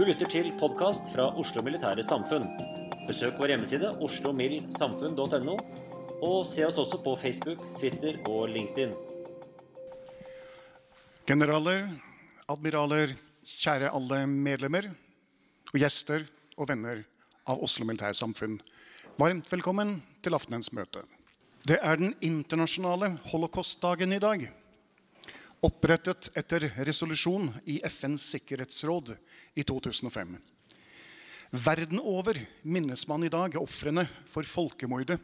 Du lytter til podkast fra Oslo Militære Samfunn. Besøk vår hjemmeside oslomildsamfunn.no, og se oss også på Facebook, Twitter og LinkedIn. Generaler, admiraler, kjære alle medlemmer og gjester og venner av Oslo Militære Samfunn. Varmt velkommen til aftenens møte. Det er den internasjonale holocaustdagen i dag. Opprettet etter resolusjon i FNs sikkerhetsråd i 2005. Verden over minnes man i dag ofrene for folkemordet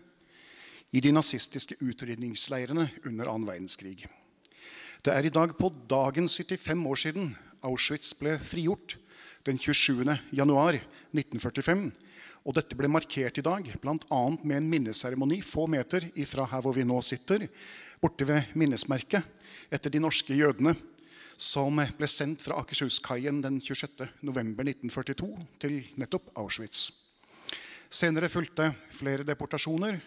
i de nazistiske utrydningsleirene under annen verdenskrig. Det er i dag på dagen 75 år siden Auschwitz ble frigjort den 27. januar 1945. Og dette ble markert i dag bl.a. med en minneseremoni få meter ifra her hvor vi nå sitter, borte ved minnesmerket etter de norske jødene som ble sendt fra Akershus-kaien den 26.11.1942 til nettopp Auschwitz. Senere fulgte flere deportasjoner.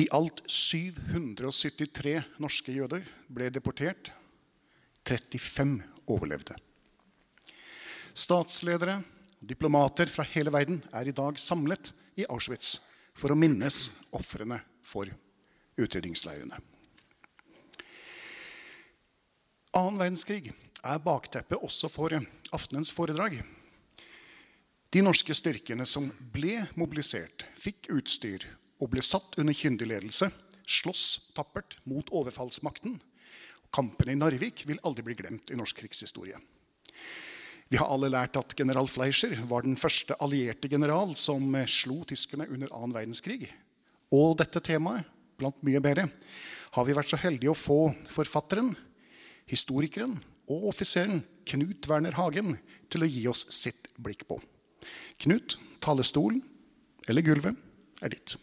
I alt 773 norske jøder ble deportert. 35 overlevde. Statsledere diplomater fra hele verden er i dag samlet i Auschwitz for å minnes ofrene for utrydningsleirene. Annen verdenskrig er bakteppet også for aftenens foredrag. De norske styrkene som ble mobilisert, fikk utstyr og ble satt under kyndig ledelse, sloss tappert mot overfallsmakten. Kampen i Narvik vil aldri bli glemt i norsk krigshistorie. Vi har alle lært at general Fleischer var den første allierte general som slo tyskerne under annen verdenskrig. Og dette temaet, blant mye bedre, har vi vært så heldige å få forfatteren, historikeren og offiseren Knut Werner Hagen til å gi oss sitt blikk på. Knut, talerstolen eller gulvet er ditt.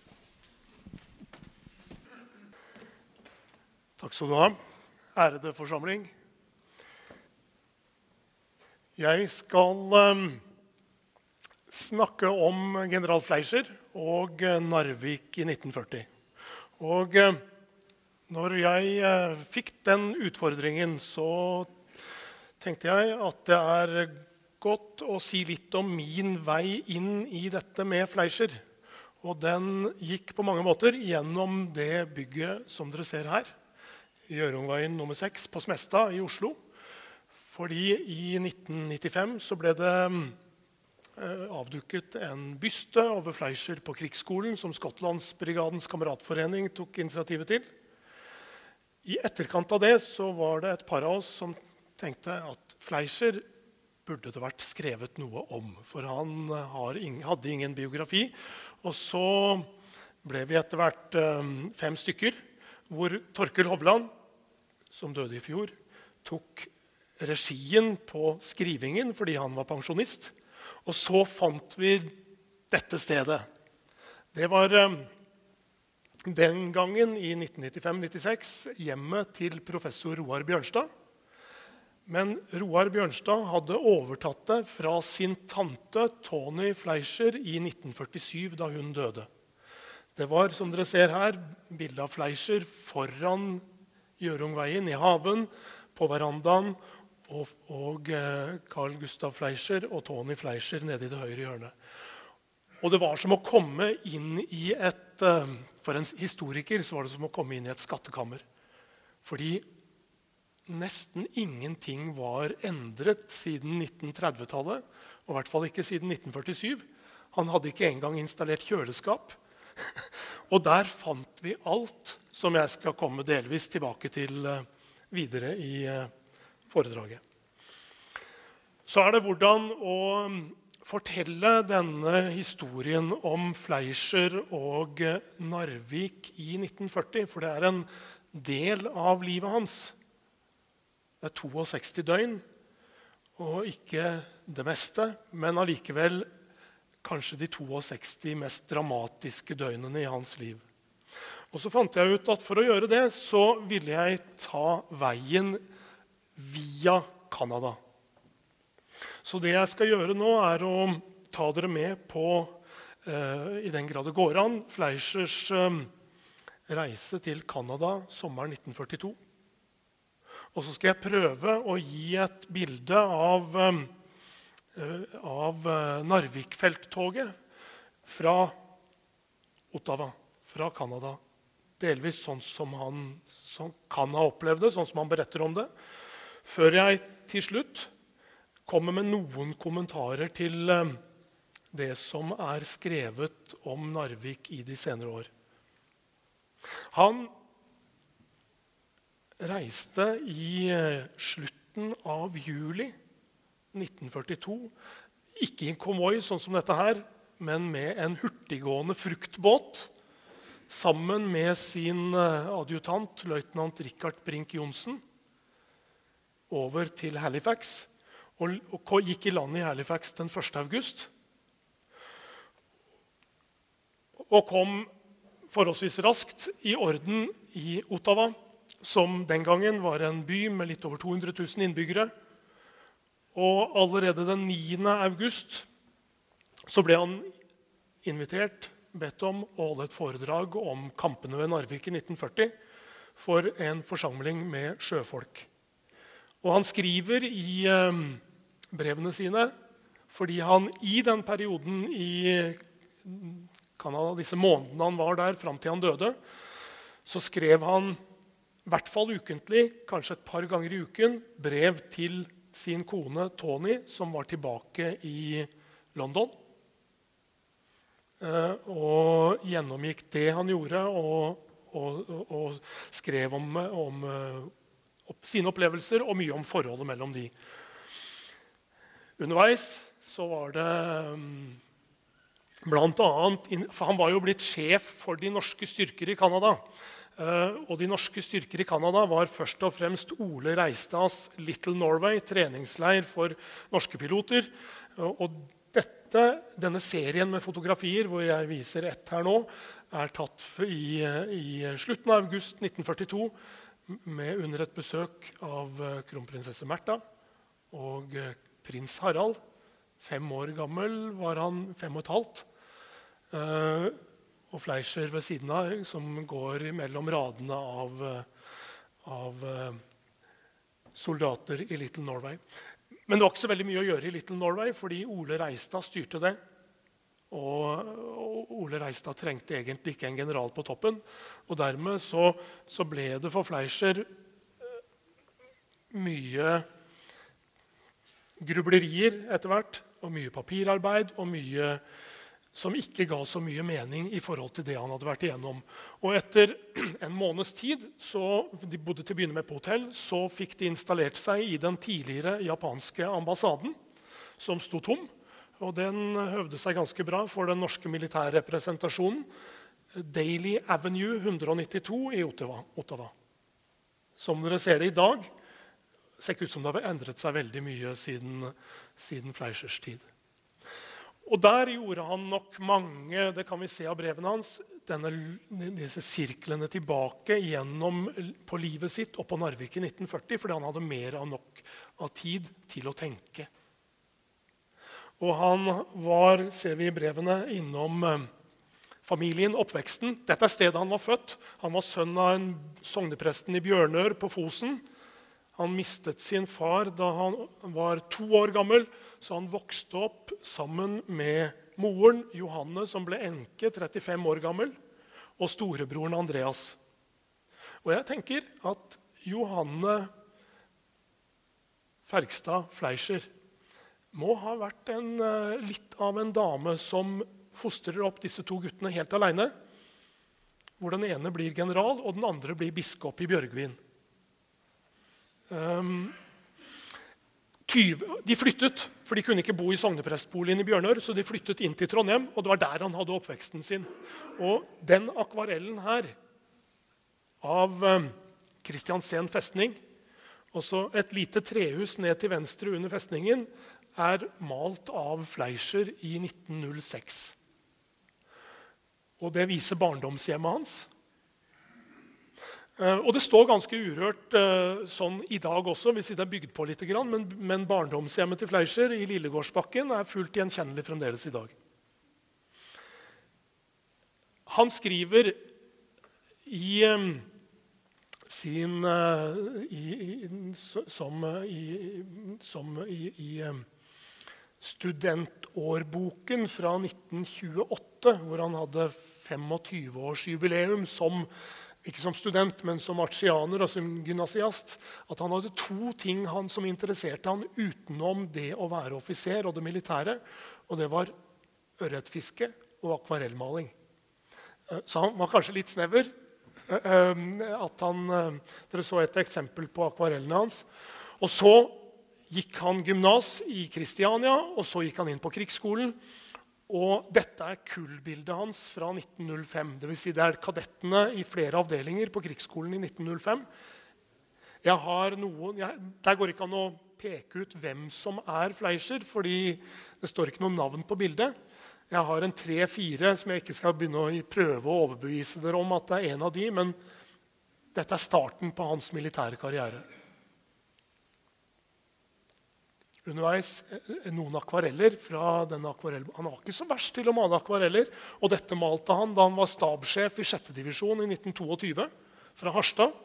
Takk skal du ha, ærede forsamling. Jeg skal um, snakke om general Fleischer og uh, Narvik i 1940. Og uh, når jeg uh, fikk den utfordringen, så tenkte jeg at det er godt å si litt om min vei inn i dette med Fleischer. Og den gikk på mange måter gjennom det bygget som dere ser her. Gjørungveien nummer 6 på Smestad i Oslo. Fordi i 1995 så ble det avduket avdukket en byste over Fleischer på krigsskolen som Skottlandsbrigadens kameratforening tok initiativet til. I etterkant av det så var det et par av oss som tenkte at Fleischer burde det vært skrevet noe om. For han hadde ingen biografi. Og så ble vi etter hvert eh, fem stykker, hvor Torkel Hovland, som døde i fjor, tok regien på skrivingen fordi han var pensjonist. Og så fant vi dette stedet. Det var eh, den gangen, i 1995-96, hjemmet til professor Roar Bjørnstad. Men Roar Bjørnstad hadde overtatt det fra sin tante Tony Fleischer i 1947, da hun døde. Det var som dere ser her, bilde av Fleischer foran Gjørungveien i haven, på verandaen, og, og eh, Carl Gustav Fleischer og Tony Fleischer nede i det høyre hjørnet. Og det var som å komme inn i et eh, For en historiker så var det som å komme inn i et skattekammer. Fordi nesten ingenting var endret siden 1930-tallet. Og i hvert fall ikke siden 1947. Han hadde ikke engang installert kjøleskap. Og der fant vi alt som jeg skal komme delvis tilbake til eh, videre i foredraget. Så er det hvordan å fortelle denne historien om Fleischer og Narvik i 1940. For det er en del av livet hans. Det er 62 døgn, og ikke det meste, men allikevel kanskje de 62 mest dramatiske døgnene i hans liv. Og så fant jeg ut at for å gjøre det så ville jeg ta veien via Canada. Så det jeg skal gjøre nå, er å ta dere med på, eh, i den grad det går an, Fleischers eh, reise til Canada sommeren 1942. Og så skal jeg prøve å gi et bilde av, eh, av uh, Narvik-felttoget fra Ottawa, fra Canada. Delvis sånn som han som kan ha opplevd det, sånn som han beretter om det. Før jeg til slutt kommer med noen kommentarer til uh, det som er skrevet om Narvik i de senere år. Han reiste i eh, slutten av juli 1942. Ikke i en konvoi sånn som dette her, men med en hurtiggående fruktbåt. Sammen med sin eh, adjutant, løytnant Richard Brink Johnsen, over til Halifax. Og, og gikk i land i Halifax den 1. august. Og kom forholdsvis raskt i orden i Ottawa som den gangen var en by med litt over 200 000 innbyggere. Og allerede den 9. august så ble han invitert, bedt om, å holde et foredrag om kampene ved Narvik i 1940 for en forsamling med sjøfolk. Og han skriver i eh, brevene sine fordi han i den perioden i Canada, disse månedene han var der fram til han døde, så skrev han i hvert fall ukentlig, kanskje et par ganger i uken, brev til sin kone Tony, som var tilbake i London. Eh, og gjennomgikk det han gjorde, og, og, og skrev om, om uh, sine opplevelser og mye om forholdet mellom de. Underveis så var det um, blant annet, For han var jo blitt sjef for de norske styrker i Canada. Eh, og de norske styrker i Canada var først og fremst Ole Reistads Little Norway, treningsleir for norske piloter. Og dette, denne serien med fotografier, hvor jeg viser ett her nå, er tatt i, i slutten av august 1942 med, under et besøk av eh, kronprinsesse Märtha og eh, prins Harald. Fem år gammel var han, fem og et halvt og Fleischer ved siden av, som går mellom radene av, av eh, soldater i Little Norway. Men det var ikke så veldig mye å gjøre i Little Norway, fordi Ole Reistad styrte det. Og, Ole Reistad trengte egentlig ikke en general på toppen. Og dermed så, så ble det for Fleischer eh, mye grublerier etter hvert. Og mye papirarbeid og mye som ikke ga så mye mening i forhold til det han hadde vært igjennom. Og etter en måneds tid, så, de bodde til å begynne med på hotell, så fikk de installert seg i den tidligere japanske ambassaden, som sto tom. Og den høvde seg ganske bra for den norske militærrepresentasjonen. Daily Avenue 192 i Ottawa. Som dere ser det i dag, ser ikke ut som det har endret seg veldig mye siden, siden Fleischers tid. Og der gjorde han nok mange det kan vi se av brevene hans, denne, disse sirklene tilbake gjennom på livet sitt og på Narvik i 1940 fordi han hadde mer av nok av tid til å tenke. Og han var, ser vi i brevene, innom eh, familien, oppveksten. Dette er stedet han var født. Han var sønn av en sognepresten i Bjørnør på Fosen. Han mistet sin far da han var to år gammel, så han vokste opp sammen med moren Johanne, som ble enke 35 år gammel, og storebroren Andreas. Og jeg tenker at Johanne Fergstad Fleischer må ha vært en, eh, litt av en dame som fostrer opp disse to guttene helt aleine. Hvor den ene blir general, og den andre blir biskop i Bjørgvin. Um, 20, de flyttet, for de kunne ikke bo i sogneprestboligen i Bjørnør. Så de flyttet inn til Trondheim, og det var der han hadde oppveksten sin. Og den akvarellen her av um, festning, og så et lite trehus ned til venstre under festningen, er malt av Fleischer i 1906. Og det viser barndomshjemmet hans. Eh, og det står ganske urørt uh, sånn i dag også, hvis det er bygd på litt. Men, barndomshjemmet til Fleischer i Lillegårdsbakken er fullt gjenkjennelig fremdeles i dag. Han skriver i um, sin i, i, Som, i, som i, studentårboken fra 1928, hvor han hadde 25-årsjubileum som ikke som student, men som artianer og som gymnasiast, at han hadde to ting han, som interesserte han utenom det å være offiser og det militære. Og det var ørretfiske og akvarellmaling. Eh, så han var kanskje litt snever. Eh, eh, at han, dere så et eksempel på akvarellene hans. Og så gikk han gymnas i Kristiania, og så gikk han inn på krigsskolen. Og dette er kullbildet hans fra 1905. Det, vil si det er kadettene i flere avdelinger på krigsskolen i 1905. Jeg har noen, jeg, der går det ikke an å peke ut hvem som er Fleischer, fordi det står ikke noe navn på bildet. Jeg har en tre-fire som jeg ikke skal begynne å prøve å overbevise dere om at det er en av de, men dette er starten på hans militære karriere underveis eh, noen akvareller. fra denne akvarell. Han var ikke så verst til å male akvareller. Og dette malte han da han var stabssjef i 6. divisjon i 1922 fra Harstad.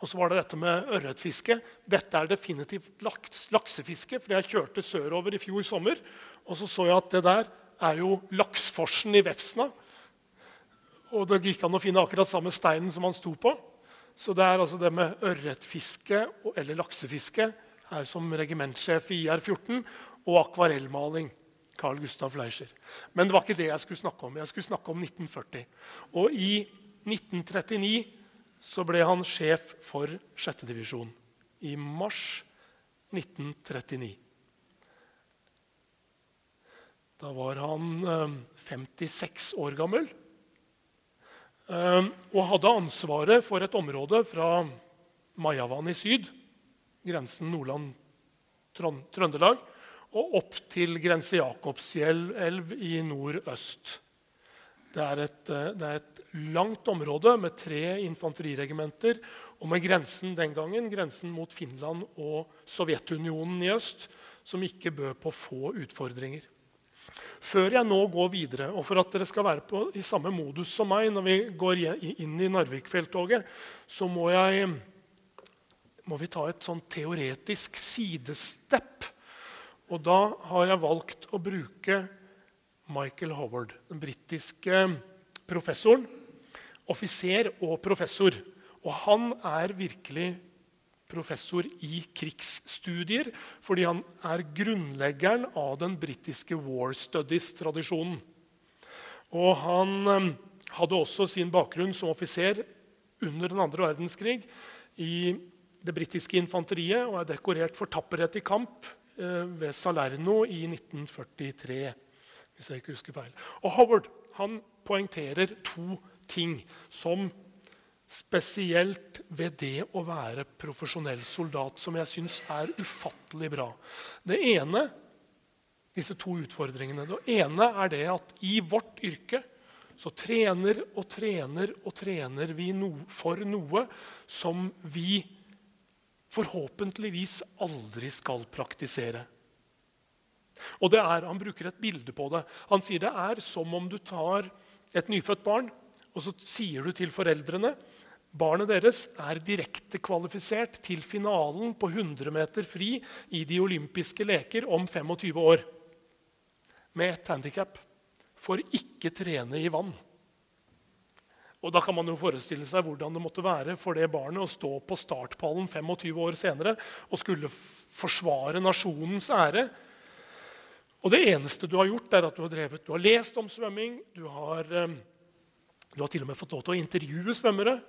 Og så var det dette med ørretfiske. Dette er definitivt laks, laksefiske. fordi jeg kjørte sørover i fjor sommer, og så så jeg at det der er jo laksforsen i Vefsna. Og det gikk an å finne akkurat samme steinen som han sto på. Så det er altså det med ørretfiske eller laksefiske her som regimentsjef i IR-14 og akvarellmaling. Carl Gustav Fleischer. Men det var ikke det jeg skulle snakke om. Jeg skulle snakke om 1940. Og i 1939 så ble han sjef for 6. divisjon. I mars 1939. Da var han 56 eh, år gammel. Ehm, og hadde ansvaret for et område fra Majavann i syd, grensen Nordland-Trøndelag, og opp til grense Jakobsfjell-elv i nordøst. Det er, et, eh, det er, et, langt område med tre infanteriregimenter. Og med grensen den gangen, grensen mot Finland og Sovjetunionen i øst, som ikke bød på få utfordringer. Før jeg nå går videre, og for at dere skal være på, i samme modus som meg når vi går inn i Narvik-felttoget, så må, jeg, må vi ta et sånn teoretisk sidestepp. Og da har jeg valgt å bruke Michael Howard, den britiske professoren. Offiser og professor. Og han er virkelig professor i krigsstudier fordi han er grunnleggeren av den britiske War Studies-tradisjonen. Og Han eh, hadde også sin bakgrunn som offiser under den andre verdenskrig i det britiske infanteriet og er dekorert for tapperhet i kamp eh, ved Salerno i 1943. hvis jeg ikke husker feil. Og Howard han poengterer to ting som spesielt ved det å være profesjonell soldat, som jeg syns er ufattelig bra. Det ene, disse to utfordringene, det ene er det at i vårt yrke så trener og trener og trener vi no for noe som vi forhåpentligvis aldri skal praktisere. Og det er, Han bruker et bilde på det. Han sier det er som om du tar et nyfødt barn og så sier du til foreldrene barnet deres er direkte kvalifisert til finalen på 100 meter fri i de olympiske leker om 25 år. Med ett handikap får ikke trene i vann. Og Da kan man jo forestille seg hvordan det måtte være for det barnet å stå på startpallen 25 år senere og skulle forsvare nasjonens ære. Og Det eneste du har gjort, er at du har, drevet, du har lest om svømming. Du har, eh, du har til og med fått lov til å intervjue svømmere.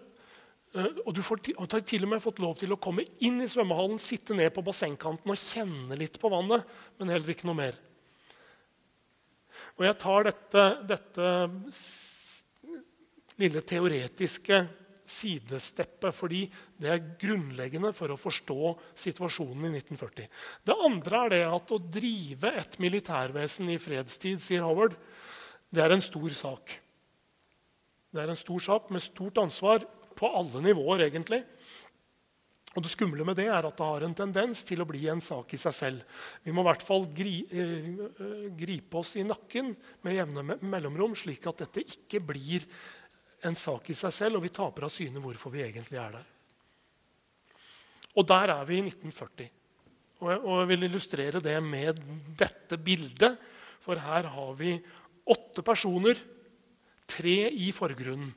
Eh, og du får har til og med fått lov til å komme inn i svømmehallen, sitte ned på bassengkanten og kjenne litt på vannet, men heller ikke noe mer. Og jeg tar dette, dette lille teoretiske sidesteppet, fordi det er grunnleggende for å forstå situasjonen i 1940. Det andre er det at å drive et militærvesen i fredstid, sier Howard, det er en stor sak. Det er en stor sak med stort ansvar på alle nivåer, egentlig. Og Det skumle med det er at det har en tendens til å bli en sak i seg selv. Vi må i hvert fall gri, eh, gripe oss i nakken med jevne mellomrom, slik at dette ikke blir en sak i seg selv, og vi taper av syne hvorfor vi egentlig er der. Og der er vi i 1940. Og jeg, og jeg vil illustrere det med dette bildet. For her har vi åtte personer, tre i forgrunnen.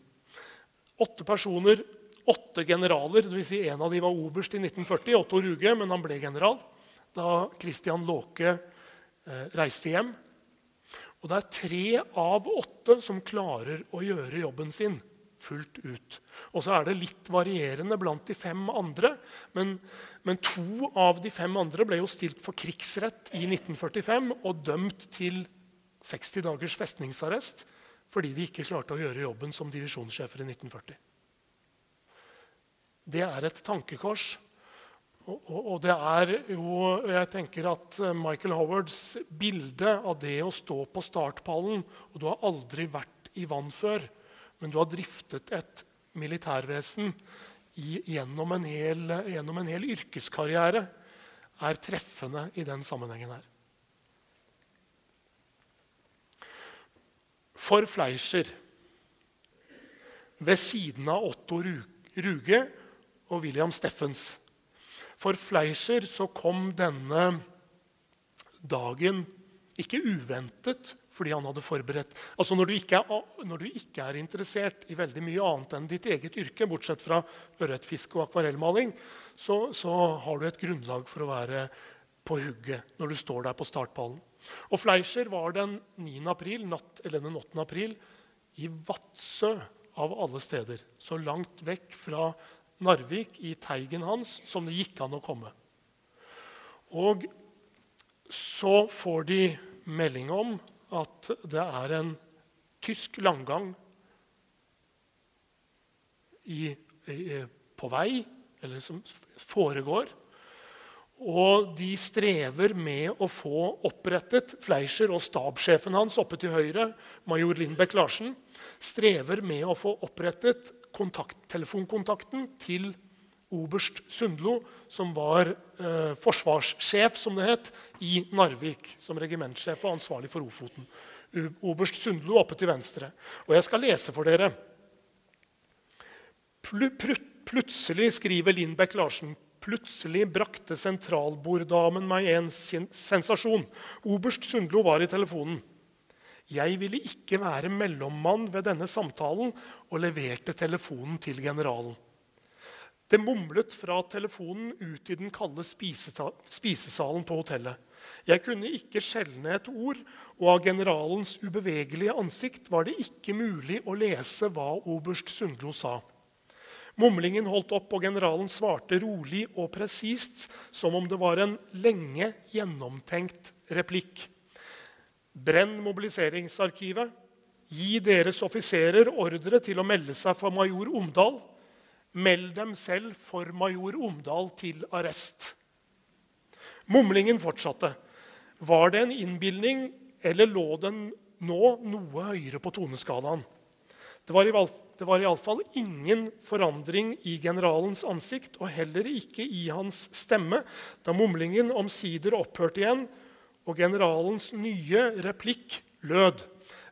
Åtte personer, åtte generaler. Det vil si en av dem var oberst i 1940, Otto Ruge, men han ble general da Christian Låke eh, reiste hjem. Og det er tre av åtte som klarer å gjøre jobben sin fullt ut. Og så er det litt varierende blant de fem andre. Men, men, to av de fem andre ble jo stilt for krigsrett i 1945 og dømt til 60 dagers festningsarrest fordi de ikke klarte å gjøre jobben som divisjonssjefer i 1940. Det er et tankekors og, og, det er jo Jeg tenker at eh, Michael Howards bilde av det å stå på startpallen Og du har aldri vært i vann før, men du har driftet et militærvesen i, gjennom, en hel, gjennom en hel yrkeskarriere, er treffende i den sammenhengen her. For Fleischer, ved siden av Otto Ruge og William Steffens for Fleischer så kom denne dagen ikke uventet fordi han hadde forberedt. Altså Når du ikke er, når du ikke er interessert i veldig mye annet enn ditt eget yrke, bortsett fra ørretfiske og akvarellmaling, så, så, har du et grunnlag for å være på hugget når du står der på startpallen. Og Fleischer var den 9. april, natt, eller den 8. april i Vadsø, av alle steder. Så langt vekk fra Narvik i teigen hans som det gikk an å komme. Og så får de melding om at det er en tysk langgang i, i, på vei, eller som foregår. Og de strever med å få opprettet Fleischer og stabssjefen hans oppe til høyre, major Lindbekk Larsen, strever med å få opprettet kontakt, telefonkontakten til oberst Sundlo, som var eh, forsvarssjef som det het, i Narvik. Som regimentsjef og ansvarlig for Ofoten. Oberst Sundlo oppe til venstre. Og jeg skal lese for dere. Pl plutselig, skriver Lindbekk Larsen, plutselig brakte sentralborddamen meg en sensasjon. Oberst Sundlo var i telefonen. Jeg ville ikke være mellommann ved denne samtalen og leverte telefonen til generalen. Det mumlet fra telefonen ut i den kalde spisesalen på hotellet. Jeg kunne ikke skjelne et ord, og av generalens ubevegelige ansikt var det ikke mulig å lese hva oberst Sundlo sa. Mumlingen holdt opp, og generalen svarte rolig og presist, som om det var en lenge gjennomtenkt replikk. Brenn mobiliseringsarkivet. Gi deres offiserer ordre til å melde seg for major Omdal. Meld dem selv for major Omdal til arrest. Mumlingen fortsatte. Var det en innbilning, eller lå den nå noe høyere på toneskalaen? Det var, i, det var iallfall ingen forandring i generalens ansikt, og heller ikke i hans stemme, da mumlingen omsider opphørte igjen, og generalens nye replikk lød.: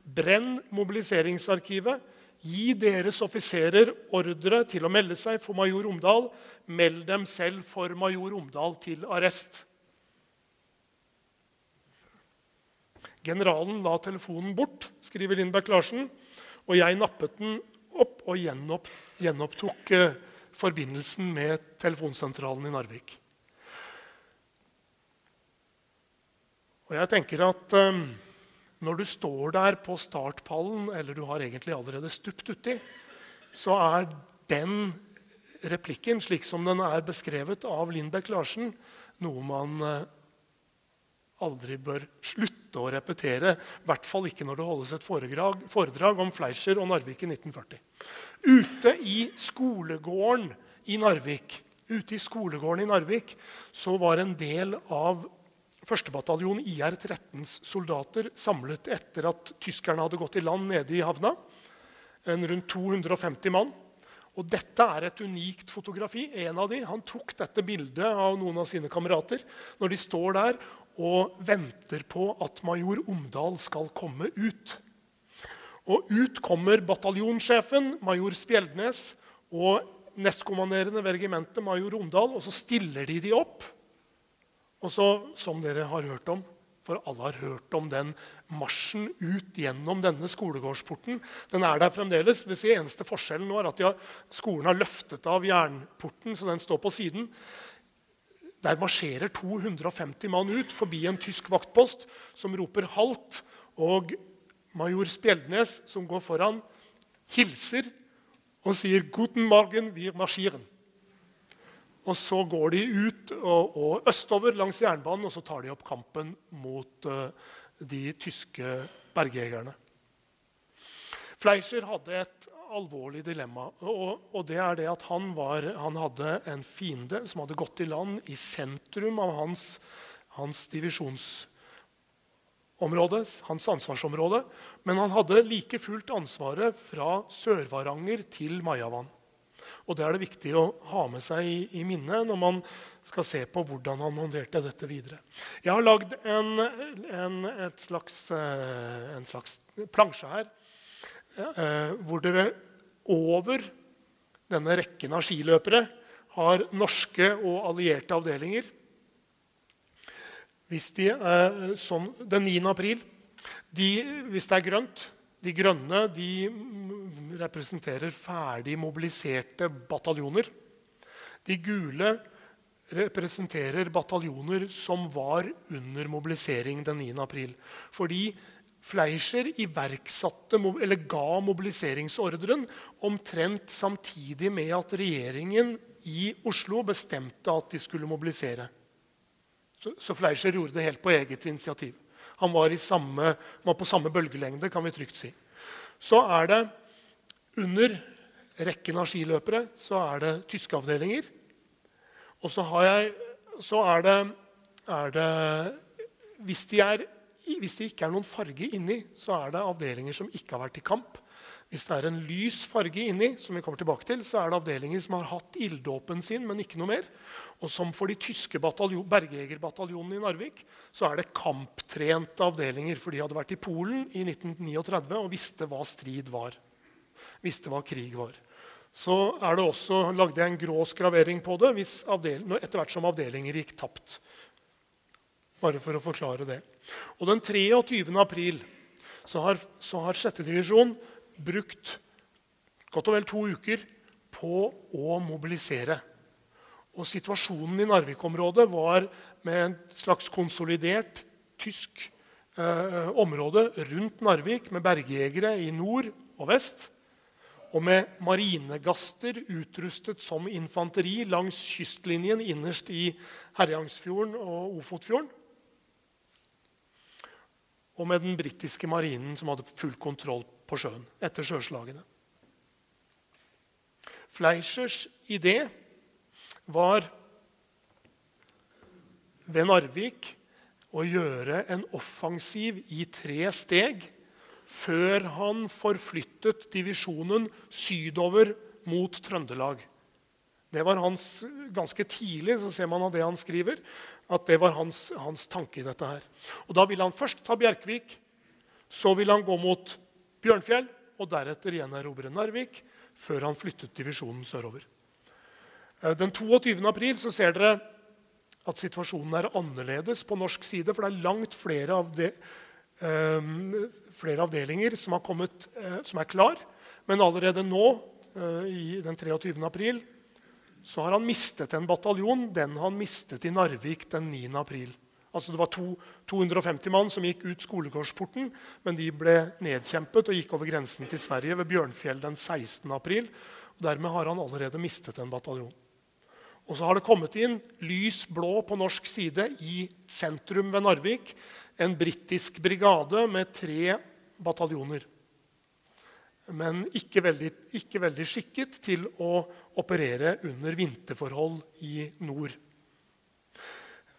Brenn mobiliseringsarkivet. Gi deres offiserer ordre til å melde seg for major Omdal. Meld dem selv for major Omdal til arrest. Generalen la telefonen bort, skriver Lindberg Larsen, og jeg nappet den opp og gjenopp, gjenopptok eh, forbindelsen med telefonsentralen i Narvik. Og jeg tenker at eh, når du står der på startpallen, eller du har egentlig allerede stupt uti, så er den replikken, slik som den er beskrevet av Lindbekk Larsen, noe man eh, aldri bør slutte å repetere. I hvert fall ikke når det holdes et foredrag, foredrag om Fleischer og Narvik i 1940. Ute i skolegården i Narvik, ute i skolegården i Narvik så var en del av 1. bataljon IR-13s soldater samlet etter at tyskerne hadde gått i land nede i havna. En rundt 250 mann. Og dette er et unikt fotografi. En av de, Han tok dette bildet av noen av sine kamerater når de står der og venter på at major Omdal skal komme ut. Og ut kommer bataljonssjefen, major Spjeldnes, og nestkommanderende ved regimentet, major Omdal. Og så stiller de de opp. Og så, som dere har hørt om, for alle har hørt om den marsjen ut gjennom denne skolegårdsporten. Den er der fremdeles. Det eneste forskjellen nå er at har, skolen har løftet av jernporten, så den står på siden. Der marsjerer 250 mann ut forbi en tysk vaktpost som roper 'halt'. Og major Spjeldnes, som går foran, hilser og sier 'Guten Morgen, wir marschieren'. Og så går de ut og, og østover langs jernbanen og så tar de opp kampen mot uh, de tyske bergjegerne. Fleischer hadde et alvorlig dilemma. Og, og, det er det at han, var, han, hadde en fiende som hadde gått i land i sentrum av hans, hans divisjonsområde, hans ansvarsområde. Men han hadde like fullt ansvaret fra Sør-Varanger til Majavann. Og Det er det viktig å ha med seg i, i minnet når man skal se på hvordan han håndterte dette videre. Jeg har lagd en, en, slags, eh, en slags plansje her Eh, hvor dere over denne rekken av skiløpere har norske og allierte avdelinger. Hvis de, eh, som den 9. april de, Hvis det er grønt De grønne de representerer ferdig mobiliserte bataljoner. De gule representerer bataljoner som var under mobilisering den 9. april. Fordi Fleischer iverksatte, eller ga mobiliseringsordren omtrent samtidig med at regjeringen i Oslo bestemte at de skulle mobilisere. Så, så Fleischer gjorde det helt på eget initiativ. Han var, samme, var, på samme bølgelengde, kan vi trygt si. Så er det under rekken av skiløpere så er det tyske avdelinger. Og så, jeg, så er, det, er det Hvis de er hvis det ikke er noen farge inni, så er det avdelinger som ikke har vært i kamp. Hvis det er en lys farge inni, som vi kommer tilbake til, så er det avdelinger som har hatt ilddåpen sin, men ikke noe mer. Og som for de tyske bergjegerbataljonene i Narvik så er det kamptrente avdelinger. For de hadde vært i Polen i 1939 og visste hva strid var. Visste hva krig var. Så er det også, lagde jeg en grå skravering på det etter hvert som avdelinger gikk tapt. Bare for å forklare det. Og den 23. april så har, så har 6. divisjon brukt godt og vel to uker på å mobilisere. Og situasjonen i Narvik-området var med et slags konsolidert tysk eh, område rundt Narvik, med bergjegere i nord og vest, og med marinegaster utrustet som infanteri langs kystlinjen innerst i Herjangsfjorden og Ofotfjorden og med den britiske marinen, som hadde full kontroll på sjøen etter sjøslagene. Fleischers idé var ved Narvik å gjøre en offensiv i tre steg før han forflyttet divisjonen sydover mot Trøndelag. Det var hans, Ganske tidlig så ser man av det han skriver, at det var hans, hans tanke i dette. her. Og Da ville han først ta Bjerkvik, så ville han gå mot Bjørnfjell og deretter gjenerobre Narvik, før han flyttet divisjonen sørover. Eh, den 22. april så ser dere at situasjonen er annerledes på norsk side. For det er langt flere, avde, eh, flere avdelinger som, kommet, eh, som, er klar. Men allerede nå, eh, i den 23. april, så har han mistet en bataljon. Den han mistet i Narvik den 9. april. Altså Det var to, 250 mann som gikk ut skolegårdsporten, men de ble nedkjempet og gikk over grensen til Sverige ved Bjørnfjell den 16. april. Og dermed har han allerede mistet en bataljon. Og så har det kommet inn lys blå på norsk side i sentrum ved Narvik. En britisk brigade med tre bataljoner. Men ikke veldig, ikke veldig, skikket til å operere under vinterforhold i nord.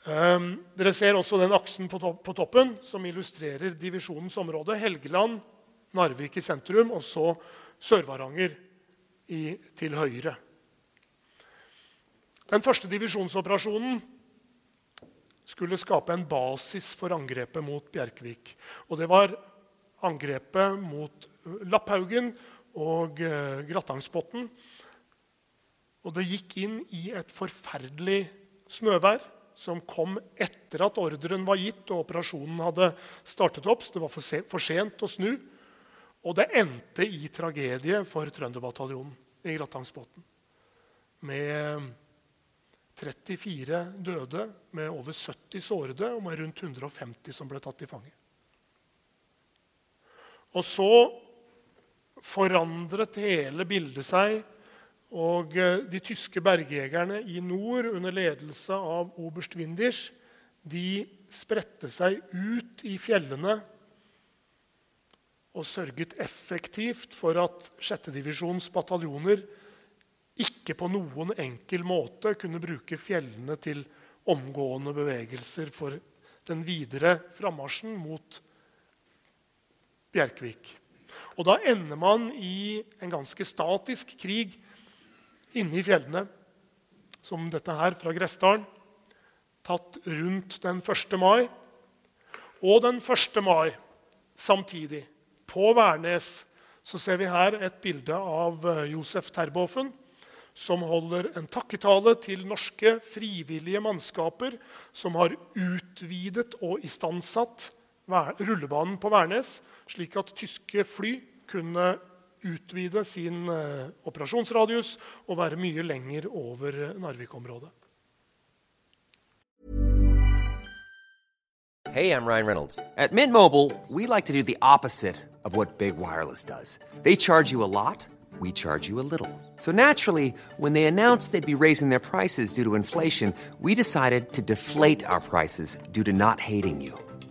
Um, dere ser også den aksen på, to på, toppen som illustrerer divisjonens område. Helgeland, Narvik i sentrum, og så Sør-Varanger til høyre. Den første divisjonsoperasjonen skulle skape en basis for angrepet mot Bjerkvik. Og det var angrepet mot Lapphaugen og eh, Grattangsbotn. Og det gikk inn i et forferdelig snøvær som kom etter at ordren var gitt og operasjonen hadde startet opp. så det var for, sent å snu. Og det endte i tragedie for Trønderbataljonen i Grattangsbotn. Med 34 døde, med over 70 sårede og med rundt 150 som ble tatt i fange. Og så forandret hele bildet seg. Og eh, de tyske bergjegerne i nord under ledelse av oberst Windisch, de spredte seg ut i fjellene og sørget effektivt for at 6. divisjons bataljoner ikke på noen enkel måte kunne bruke fjellene til omgående bevegelser for den videre frammarsjen mot Bjerkvik. Og da ender man i en ganske statisk krig inne i fjellene, som dette her fra Gressdalen, tatt rundt den 1. mai. Og den 1. mai samtidig, på Værnes, så ser vi her et bilde av eh, Josef Terboven som holder en takketale til norske frivillige mannskaper som har utvidet og istandsatt rullebanen på Værnes, slik at tyske fly kunne utvide sin eh, operasjonsradius og være mye lenger over Narvik-området. Hey, I'm Ryan Reynolds. At Mint Mobile, we like to do the opposite of what Big Wireless does. They charge you a lot we charge you a little. So naturally, when they announced they'd be raising their prices due to inflation, we decided to deflate our prices due to not hating you.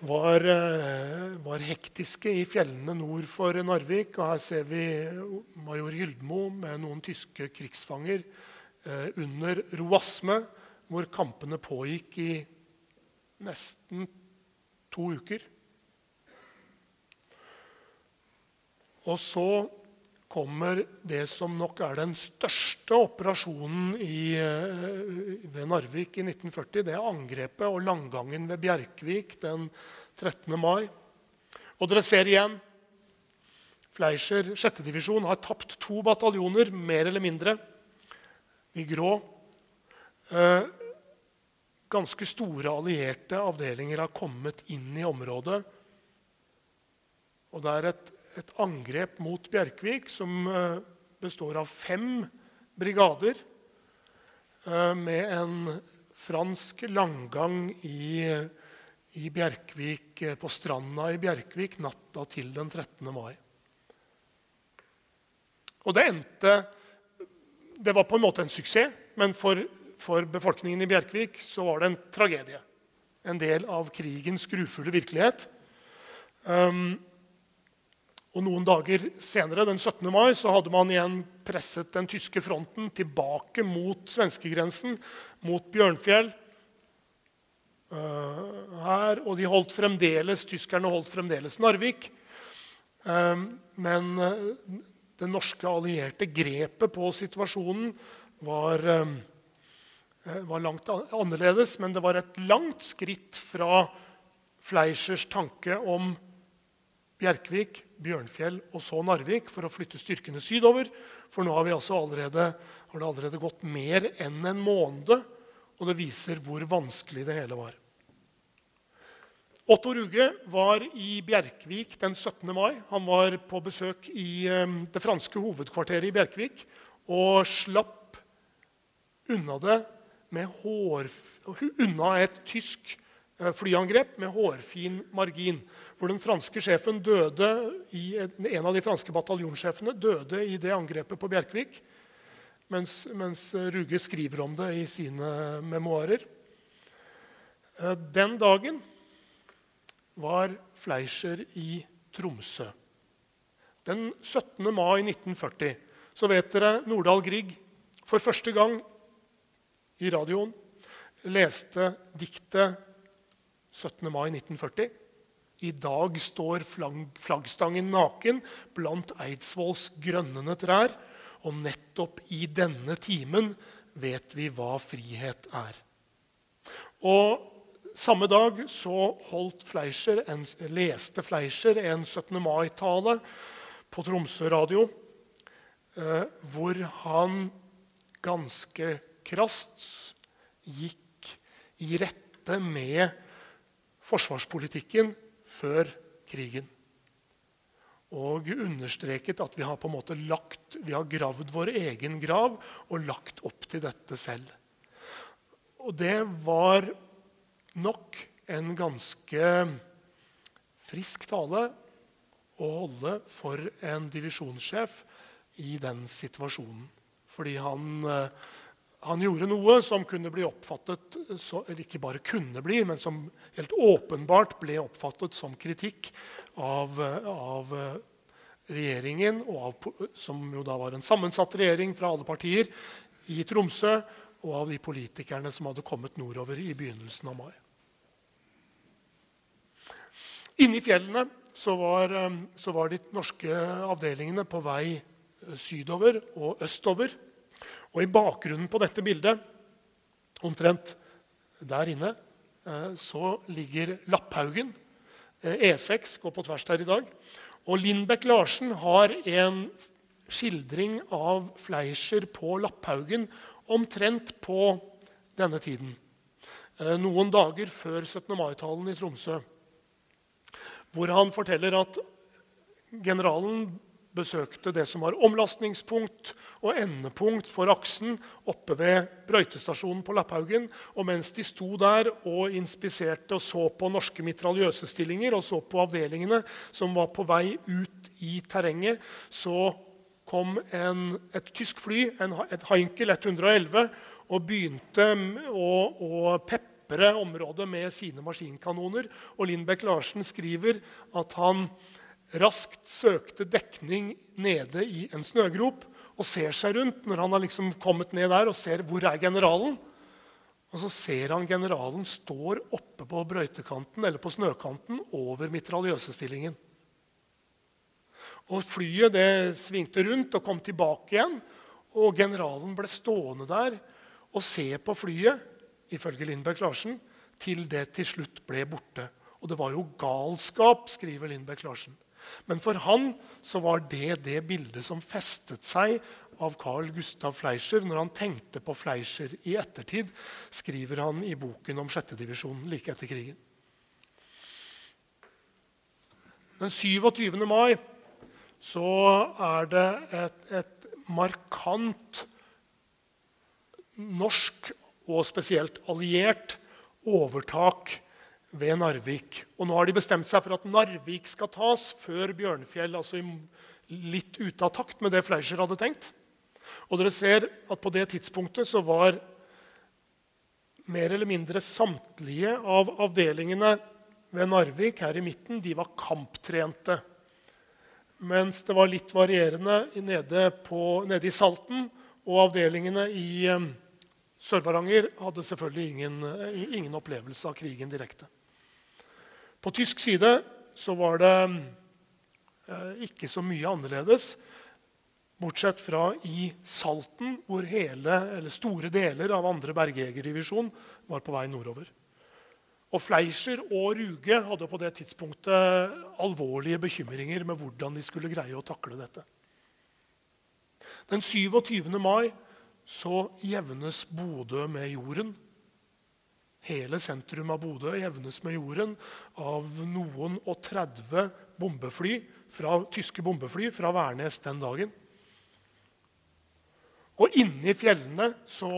var, eh, var, hektiske i fjellene nord for Narvik. og Her ser vi major Hyldmo med noen tyske krigsfanger eh, under Roasme, hvor kampene pågikk i nesten to uker. Og så kommer det som nok er den største operasjonen i, eh, ved Narvik i 1940. Det er angrepet og landgangen ved Bjerkvik den 13. mai. Og dere ser igjen Fleischer 6. divisjon har tapt to bataljoner, mer eller mindre, i grå. Eh, ganske store allierte avdelinger har kommet inn i området. Og det er et, et angrep mot Bjerkvik som eh, består av fem brigader eh, med en fransk langgang i, i Bjerkvik, eh, på stranda i Bjerkvik natta til den 13. mai. Og det endte Det var på en måte en suksess, men for for befolkningen i Bjerkvik så var det en tragedie. En del av krigens grufulle virkelighet. Um, og Noen dager senere, den 17. mai, så hadde man igjen presset den tyske fronten tilbake mot svenskegrensen, mot Bjørnfjell. Uh, her, og de holdt fremdeles, tyskerne holdt fremdeles Narvik. Um, men uh, det norske allierte grepet på situasjonen var var langt annerledes, men det var et langt skritt fra Fleischers tanke om Bjerkvik, Bjørnfjell og så Narvik for å flytte styrkene sydover. For nå har, altså allerede, har det allerede gått mer enn en måned, og det viser hvor vanskelig det hele var. Otto Ruge var i Bjerkvik den 17. mai. Han var på besøk i eh, det franske hovedkvarteret i Bjerkvik og slapp unna det hår, unna et tysk eh, flyangrep med hårfin margin. Hvor den franske sjefen døde i, En av de franske bataljonssjefene døde i det angrepet på Bjerkvik. Mens, mens Ruge skriver om det i sine memoarer. Eh, den dagen var Fleischer i Tromsø. Den 17. mai 1940 så vet dere Nordahl Grieg for første gang i radioen, leste diktet 17. mai 1940. I dag står flaggstangen naken blant Eidsvolls grønnende trær. Og nettopp i denne timen vet vi hva frihet er. Og Samme dag så Fleischer en, leste Fleischer en 17. mai-tale på Tromsø radio, eh, hvor han ganske krast gikk i rette med forsvarspolitikken før krigen. Og understreket at vi har på en måte lagt, vi har gravd vår egen grav og lagt opp til dette selv. Og det var nok en ganske frisk tale å holde for en divisjonssjef i den situasjonen. Fordi han eh, han gjorde noe som kunne bli oppfattet så, eller ikke bare kunne bli, men som helt åpenbart ble oppfattet som kritikk av, av regjeringen, av, som jo da var en sammensatt regjering fra alle partier i Tromsø, og av de politikerne som hadde kommet nordover i begynnelsen av mai. Inne i fjellene så var, så var de norske avdelingene på vei sydover og østover og I bakgrunnen på dette bildet, omtrent der inne, eh, så ligger Lapphaugen. E6 eh, e går på tvers der i dag. Og Lindbekk Larsen har en skildring av Fleischer på Lapphaugen omtrent på denne tiden. Eh, noen dager før 17. mai-talen i Tromsø. Hvor han forteller at generalen besøkte det som var omlastningspunkt og endepunkt for aksen oppe ved brøytestasjonen på Lapphaugen. Og mens de sto der og inspiserte og så på norske mitraljøsestillinger og så på avdelingene som var på vei ut i terrenget, så kom en, et tysk fly, en, et Heinkel 111, og begynte å, å pepre området med sine maskinkanoner. Og Lindbekk Larsen skriver at han raskt søkte dekning nede i en snøgrop og ser seg rundt når han har liksom kommet ned der og ser hvor er generalen. Og så ser han generalen står oppe på brøytekanten eller på snøkanten over mitraljøsestillingen. Og Flyet det svingte rundt og kom tilbake igjen. Og generalen ble stående der og se på flyet, ifølge Lindberg Larsen, til det til slutt ble borte. Og det var jo galskap, skriver Lindberg Larsen. Men for han så var det det bildet som festet seg av Carl Gustav Fleischer når han tenkte på Fleischer i ettertid, skriver han i boken om sjettedivisjonen like etter krigen. Den 27. mai så er det et, et markant norsk og spesielt alliert overtak ved Narvik. Og nå har de bestemt seg for at Narvik skal tas før Bjørnfjell. altså Litt ute av takt med det Fleischer hadde tenkt. Og dere ser at på det tidspunktet så var mer eller mindre samtlige av avdelingene ved Narvik her i midten de var kamptrente. Mens det var litt varierende nede, på, nede i Salten. Og avdelingene i um, Sør-Varanger hadde selvfølgelig ingen, ingen opplevelse av krigen direkte. På tysk side så var det eh, ikke så mye annerledes. Bortsett fra i Salten, hvor hele, store deler av 2. bergjegerdivisjon var på vei nordover. Og Fleischer og Ruge hadde på det tidspunktet alvorlige bekymringer med hvordan de skulle greie å takle dette. Den 27. mai så jevnes Bodø med jorden. Hele sentrum av Bodø jevnes med jorden av noen og 30 bombefly fra, tyske bombefly fra Værnes den dagen. Og inne i fjellene så,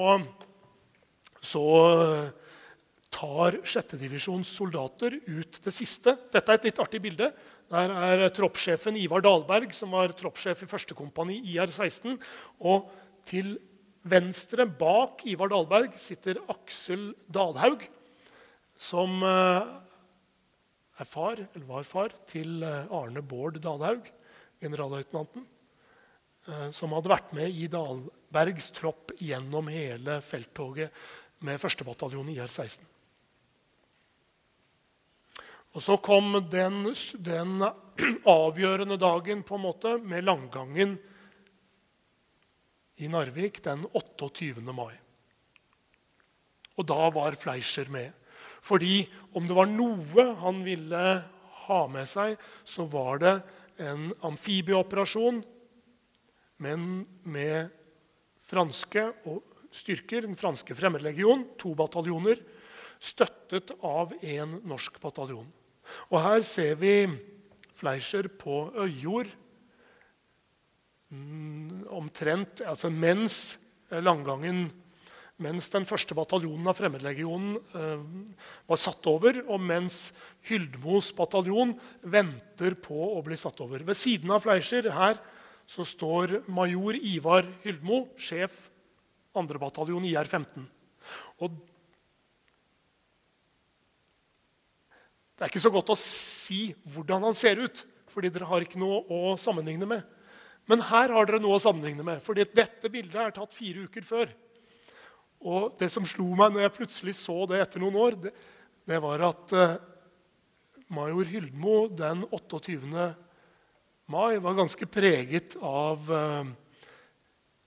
så tar 6. divisjons soldater ut det siste. Dette er et litt artig bilde. Der er troppssjefen Ivar Dalberg, som var troppssjef i 1. kompani IR-16. Og til Venstre bak Ivar Dahlberg sitter Aksel Dalhaug, som eh, er far, eller var far til eh, Arne Bård Dalhaug, generalløytnanten, eh, som hadde vært med i Dalbergs tropp gjennom hele felttoget med 1. bataljon IR-16. Og Så kom den, den avgjørende dagen på en måte med langgangen i Narvik den 28. mai. Og da var Fleischer med. Fordi om det var noe han ville ha med seg, så var det en amfibieoperasjon, men med franske styrker, den franske fremmedlegion, to bataljoner, støttet av en norsk bataljon. Og her ser vi Fleischer på øyjord omtrent altså mens landgangen mens den første bataljonen av Fremmedlegionen eh, var satt over, og mens Hyldmos bataljon venter på å bli satt over. Ved siden av Fleischer her så står major Ivar Hyldmo, sjef 2. bataljon IR-15. Og det er ikke så godt å si hvordan han ser ut, fordi dere har ikke noe å sammenligne med. Men her har dere noe å sammenligne med. fordi dette bildet er tatt fire uker før. Og det som slo meg når jeg plutselig så det etter noen år, det, det var at uh, major Hyldmo den 28. mai var ganske preget av uh,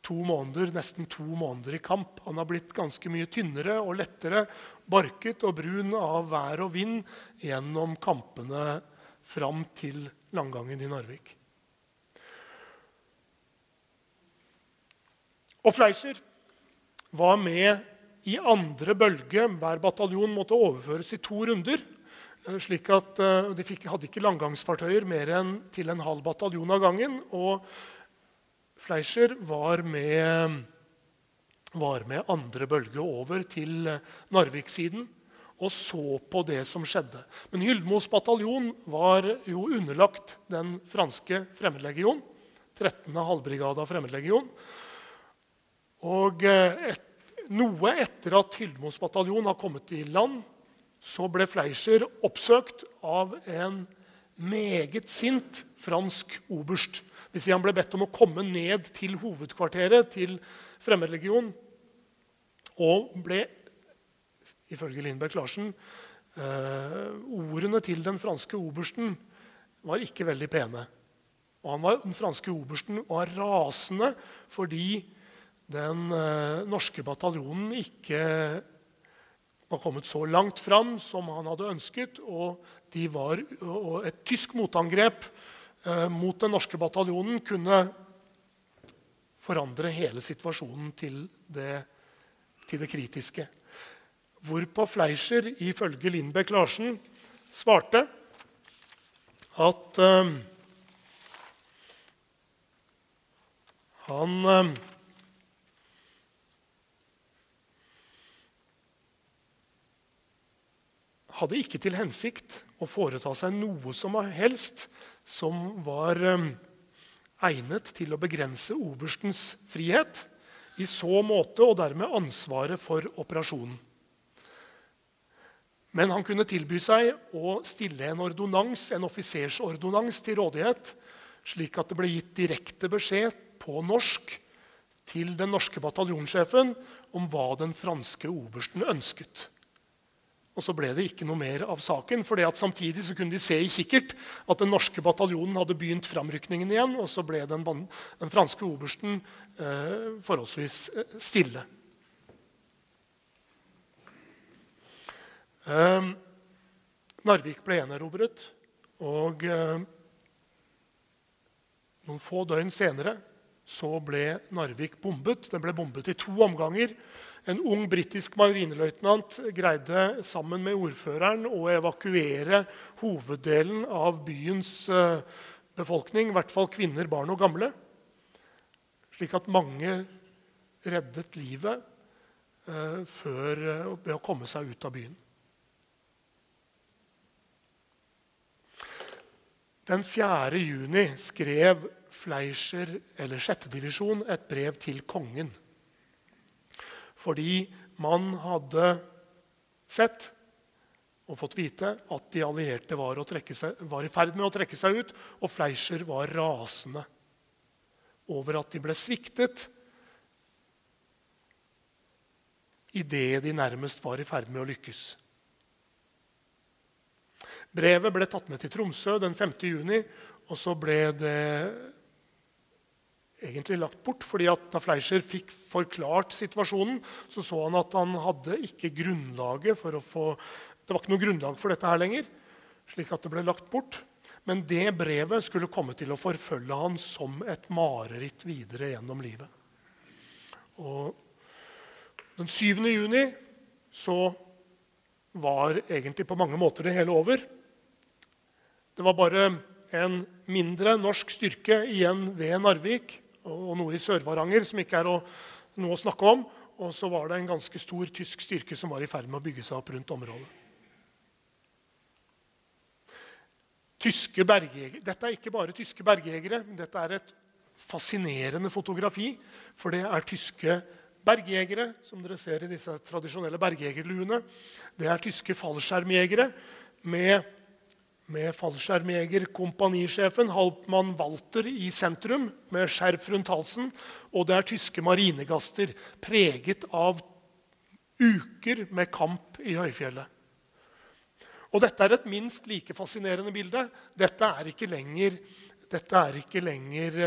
to måneder, nesten to måneder i kamp. Han har blitt ganske mye tynnere og lettere, barket og brun av vær og vind gjennom kampene fram til langgangen i Narvik. Og Fleischer var med i andre bølge. Hver bataljon måtte overføres i to runder. Eh, slik at eh, De fikk, hadde ikke langgangsfartøyer mer enn til en halv bataljon av gangen. Og Fleischer var med, var med andre bølge over til Narvik-siden og så på det som skjedde. Men Hyldmos bataljon var jo underlagt den franske fremmedlegionen. 13. halvbrigade av fremmedlegion. Og eh, et, noe etter at Hyldmos bataljon har kommet i land, så ble Fleischer oppsøkt av en meget sint fransk oberst. Hvis han ble bedt om å komme ned til hovedkvarteret til Fremmedlegion. Og ble, ifølge Lindberg Larsen, eh, ordene til den franske obersten var ikke veldig pene. Og var, den franske obersten var rasende fordi den eh, norske bataljonen ikke var kommet så langt fram som han hadde ønsket. Og, var, og et tysk motangrep eh, mot den norske bataljonen kunne forandre hele situasjonen til det, til det kritiske. Hvorpå Fleischer ifølge Lindbekk Larsen svarte at eh, han eh, hadde ikke til hensikt å foreta seg noe som helst som var um, egnet til å begrense oberstens frihet i så måte og dermed ansvaret for operasjonen. Men han kunne tilby seg å stille en ordonans, en offisersordonans til rådighet, slik at det ble gitt direkte beskjed på norsk til den norske bataljonssjefen om hva den franske obersten ønsket. Og så ble det ikke noe mer av saken. for Samtidig så kunne de se i kikkert at den norske bataljonen hadde begynt framrykningen igjen. Og så ble den, den franske obersten eh, forholdsvis eh, stille. Eh, Narvik ble enerobret, Og eh, noen få døgn senere så ble Narvik bombet. Den ble bombet i to omganger. En ung britisk marineløytnant greide sammen med ordføreren å evakuere hoveddelen av byens eh, befolkning, i hvert fall kvinner, barn og gamle, slik at mange reddet livet eh, før, eh, ved å komme seg ut av byen. Den 4. juni skrev Fleischer, eller 6. divisjon, et brev til kongen fordi man hadde sett og fått vite at de allierte var, seg, var, i ferd med å trekke seg ut, og Fleischer var rasende over at de ble sviktet idet de nærmest var i ferd med å lykkes. Brevet ble tatt med til Tromsø den 5. juni, og så ble det egentlig lagt bort. fordi at Da Fleischer fikk forklart situasjonen, så så han at han hadde ikke grunnlaget for å få Det var ikke noe grunnlag for dette her lenger, slik at det ble lagt bort. Men det brevet skulle komme til å forfølge han som et mareritt videre gjennom livet. Og den 7. juni så var egentlig på mange måter det hele over. Det var bare en mindre norsk styrke igjen ved Narvik og noe i Sør-Varanger som ikke er å, noe å snakke om. Og så var det en ganske stor tysk styrke som var i ferd med å bygge seg opp rundt området. Tyske. Dette er ikke bare tyske bergjegere. Dette er et fascinerende fotografi, for det er tyske bergjegere, som dere ser i disse tradisjonelle bergjegerluene. Det er tyske fallskjermjegere med med fallskjermjegerkompanisjefen Halpmann Walter i sentrum med skjerf rundt halsen. Og det er tyske marinegaster preget av uker med kamp i høyfjellet. Og dette er et minst like fascinerende bilde. Dette er ikke lenger, er ikke lenger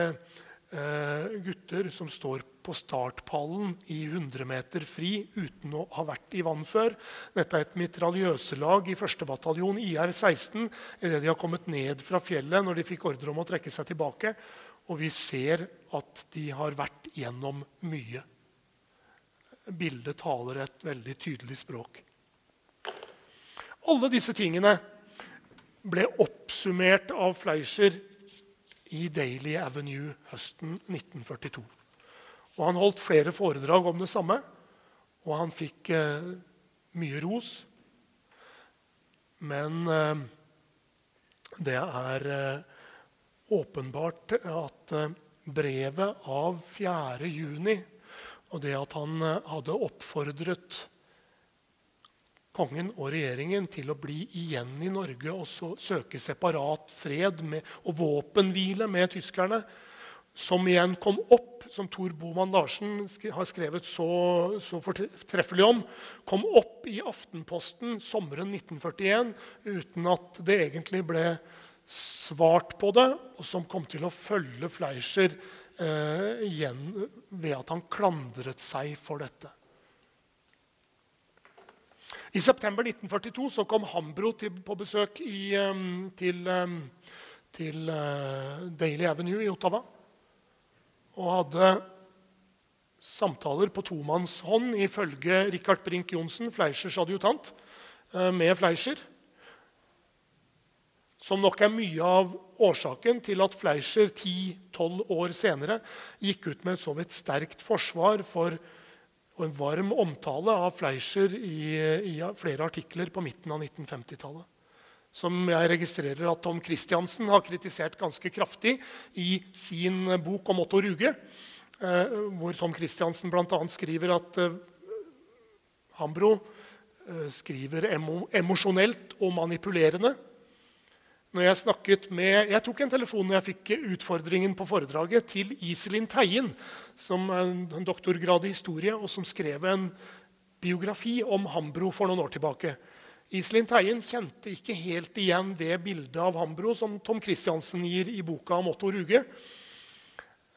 uh, gutter som står på startpallen i 100 meter fri uten å ha vært i vann før. Dette er et mitraljøselag i 1. bataljon IR-16 idet de har kommet ned fra fjellet når de fikk ordre om å trekke seg tilbake. Og vi ser at de har vært gjennom mye. Bildet taler et veldig tydelig språk. Alle disse tingene ble oppsummert av Fleischer i Daily Avenue høsten 1942. Og han holdt flere foredrag om det samme, og han fikk eh, mye ros. Men eh, det er eh, åpenbart at eh, brevet av 4. juni og det at han eh, hadde oppfordret kongen og regjeringen til å bli igjen i Norge og søke separat fred med, og våpenhvile med tyskerne, som igjen kom opp, som Tor Boman Larsen har skrevet så, så fortreffelig om, kom opp i Aftenposten sommeren 1941 uten at det egentlig ble svart på det, og som kom til å følge Fleischer eh, igjen ved at han klandret seg for dette. I september 1942 så kom Hambro til, på besøk i, um, til, um, til uh, Daily Avenue i Ottawa. Og hadde samtaler på tomannshånd ifølge Richard Brink Johnsen, Fleischers adjutant, uh, med Fleischer. Som nok er mye av årsaken til at Fleischer 10-12 år senere gikk ut med et så vidt sterkt forsvar for og en varm omtale av Fleischer i, i flere artikler på midten av 1950-tallet. Som jeg registrerer at Tom Christiansen har kritisert ganske kraftig i sin bok om Otto Ruge. Eh, hvor Tom Christiansen bl.a. skriver at eh, Hambro eh, skriver emosjonelt og manipulerende jeg med, jeg tok en telefon når jeg fikk utfordringen på foredraget til Iselin Teien, som er en doktorgrad i historie, og som skrev en biografi om Hambro for noen år tilbake. Iselin Teien kjente ikke helt igjen det bildet av Hambro som Tom Christiansen gir i boka om Otto Ruge.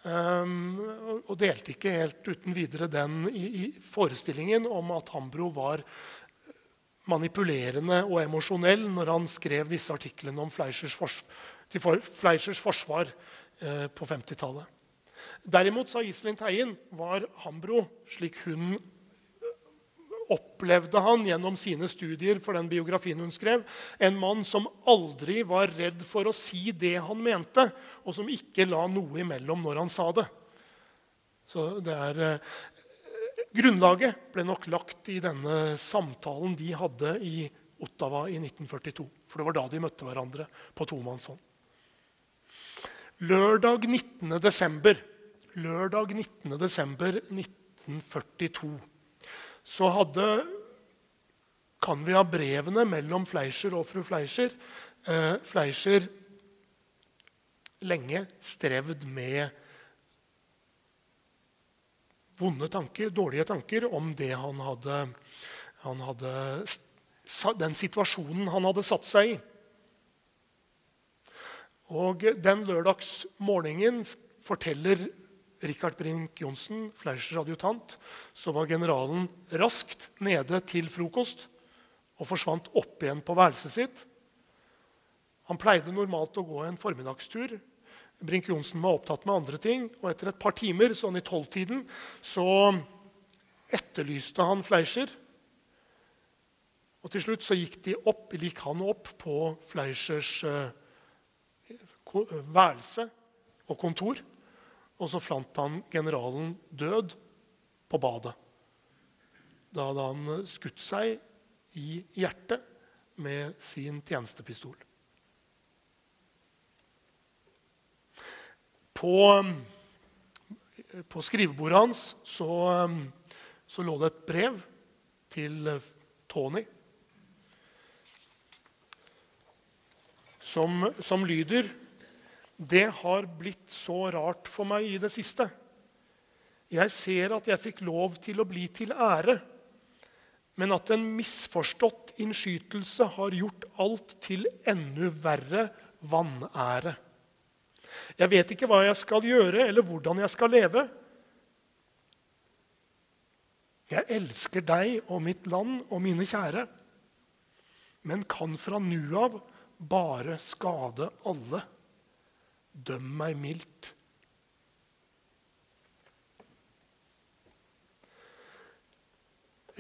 Um, og delte ikke helt uten videre den i, i forestillingen om at Hambro var manipulerende og emosjonell når han skrev disse artiklene om Fleischers, fors for, Fleischers forsvar eh, på 50-tallet. Derimot, sa Iselin Teien, var Hambro, slik hun opplevde han gjennom sine studier for den biografien hun skrev, en mann som aldri var redd for å si det han mente, og som ikke la noe imellom når han sa det. Så det er eh, Grunnlaget ble nok lagt i denne samtalen de hadde i Ottawa i 1942. For det var da de møtte hverandre på tomannshånd. Lørdag 19. desember, lørdag 19. desember 1942 så hadde kan vi ha brevene mellom Fleischer og fru Fleischer. Eh, Fleischer lenge strevd med vonde tanker, dårlige tanker om det han hadde, han hadde Den situasjonen han hadde satt seg i. Og Den lørdagsmorgenen forteller Richard Brink Johnsen, Fleischers adjutant, så var generalen raskt nede til frokost og forsvant opp igjen på værelset sitt. Han pleide normalt å gå en formiddagstur Brink-Johnsen var opptatt med andre ting. Og etter et par timer, sånn i tolvtiden, så etterlyste han Fleischer. Og til slutt så gikk, opp, gikk han opp på Fleischers eh, værelse og kontor. Og så fant han generalen død på badet. Da hadde han skutt seg i hjertet med sin tjenestepistol. På, på skrivebordet hans så, så, lå det et brev til Tony som, som lyder Det har blitt så rart for meg i det siste. Jeg ser at jeg fikk lov til å bli til ære, men at en misforstått innskytelse har gjort alt til enda verre vanære. Jeg vet ikke hva jeg skal gjøre, eller hvordan jeg skal leve. Jeg elsker deg og mitt land og mine kjære, men kan fra nu av bare skade alle. Døm meg mildt.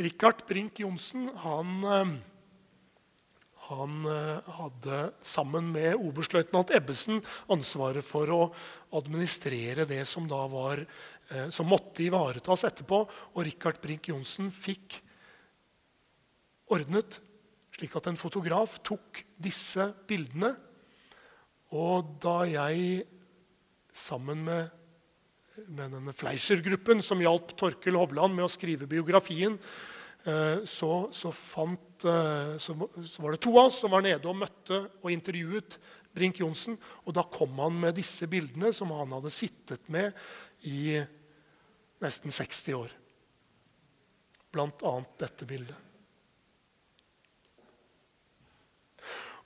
Richard Brink Johnsen han eh, han eh, hadde sammen med oberstløytnant Ebbesen ansvaret for å administrere det som da var, eh, som måtte ivaretas etterpå. Og Richard Brink Johnsen fikk ordnet slik at en fotograf tok disse bildene. Og da jeg sammen med, med denne Fleischer-gruppen som hjalp Torkel Hovland med å skrive biografien, Eh, så, så, fant, eh, så, så, var det to av oss som var nede og møtte og intervjuet Brink Johnsen. Og da kom han med disse bildene som han hadde sittet med i nesten 60 år. Blant annet dette bildet.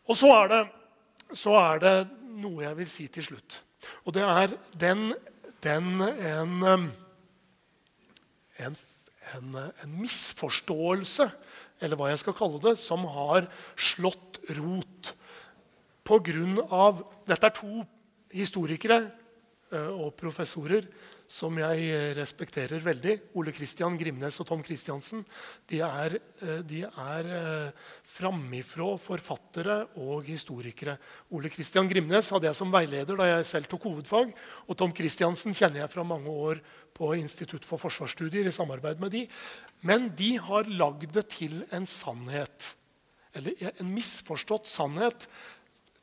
Og så er det så er det noe jeg vil si til slutt. Og det er den, den en, um, en, en, en misforståelse, eller hva jeg skal kalle det, som har slått rot på grunn av Dette er to historikere eh, og professorer som jeg eh, respekterer veldig. Ole Kristian Grimnes og Tom Kristiansen, De er, eh, de er eh, framifrå forfattere og historikere. Ole Kristian Grimnes hadde jeg som veileder da jeg selv tok hovedfag. Og Tom Kristiansen kjenner jeg fra mange år på Institutt for forsvarsstudier. i samarbeid med de. Men de har lagd det til en sannhet. Eller en misforstått sannhet.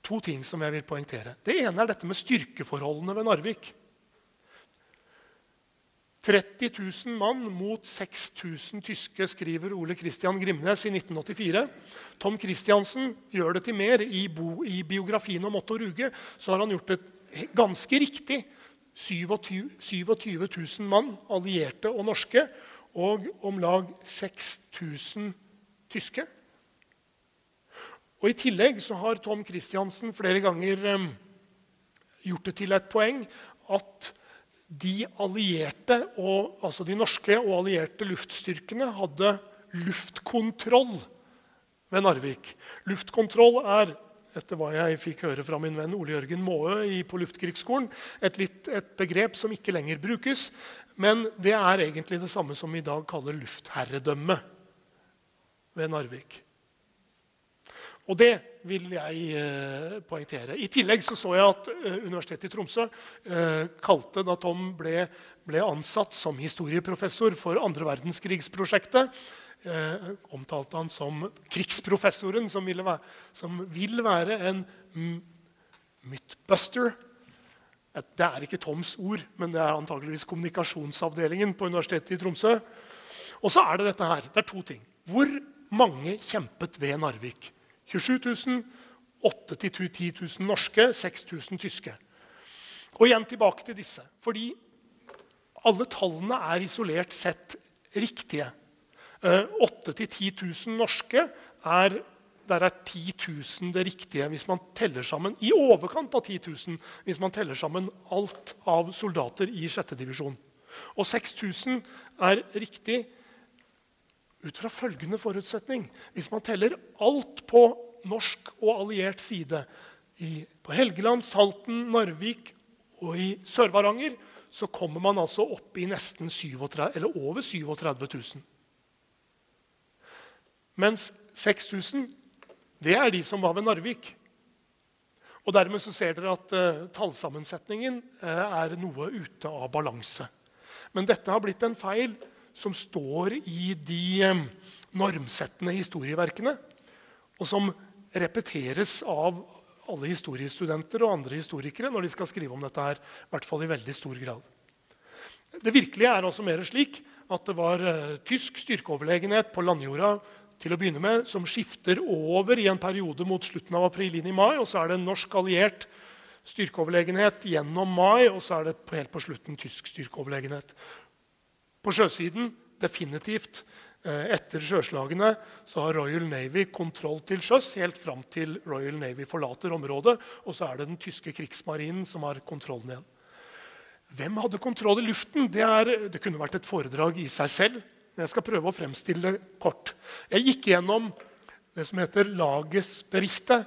To ting som jeg vil poengtere. Det ene er dette med styrkeforholdene ved Narvik. 30 000 mann mot 6000 tyske, skriver Ole Kristian Grimnes i 1984. Tom Christiansen gjør det til mer. I, bo, I, biografien om Otto Ruge så har han gjort det ganske riktig. 27, 27 000 mann, allierte og norske, og om lag 6000 tyske. Og I tillegg så har Tom Christiansen flere ganger um, gjort det til et poeng at de allierte, og, altså de norske og allierte luftstyrkene hadde luftkontroll ved Narvik. Luftkontroll er etter hva jeg fikk høre fra min venn Ole Jørgen Maae på Luftkrigsskolen, et, litt, et begrep som ikke lenger brukes. Men det er egentlig det samme som vi i dag kaller luftherredømme ved Narvik. Og det vil jeg eh, poengtere. I tillegg så, så jeg at eh, Universitetet i Tromsø eh, kalte, da Tom ble, ble, ansatt som historieprofessor for andre verdenskrigsprosjektet, omtalte han som krigsprofessoren, som, være, som vil være en mythbuster. Det er ikke Toms ord, men det er antakeligvis kommunikasjonsavdelingen på Universitetet i Tromsø. Og så er det dette her. Det er to ting. Hvor mange kjempet ved Narvik? 27 000, 8000-10 000 norske, 6000 tyske. Og igjen tilbake til disse. Fordi alle tallene er isolert sett riktige. 8 000-10 000 norske er der er 10 000 det riktige hvis man teller sammen i overkant av 10 000 hvis man teller sammen alt av soldater i 6. divisjon. Og 6000 er riktig ut fra følgende forutsetning. Hvis man teller alt på norsk og alliert side i, på Helgeland, Salten, Narvik og i Sør-Varanger, så kommer man altså opp i nesten 37, over 37 000. Mens 6000 det er de som var ved Narvik. Og Dermed så ser dere at uh, tallsammensetningen uh, er noe ute av balanse. Men dette har blitt en feil som står i de um, normsettende historieverkene, og som repeteres av alle historiestudenter og andre historikere når de skal skrive om dette her, i hvert fall i veldig stor grad. Det virkelige er også mer slik at det var uh, tysk styrkeoverlegenhet på landjorda til å begynne med, som skifter over i en periode mot slutten av april inn i mai. Og så er det norsk alliert styrkeoverlegenhet gjennom mai, og så er det helt på slutten tysk styrkeoverlegenhet. På sjøsiden definitivt. Eh, etter sjøslagene så har Royal Navy kontroll til sjøs helt fram til Royal Navy forlater området. Og så er det den tyske krigsmarinen som har kontrollen igjen. Hvem hadde kontroll i luften? Det, er, det kunne vært et foredrag i seg selv. Men jeg skal prøve å fremstille det kort. Jeg gikk gjennom det som heter Lages berichte,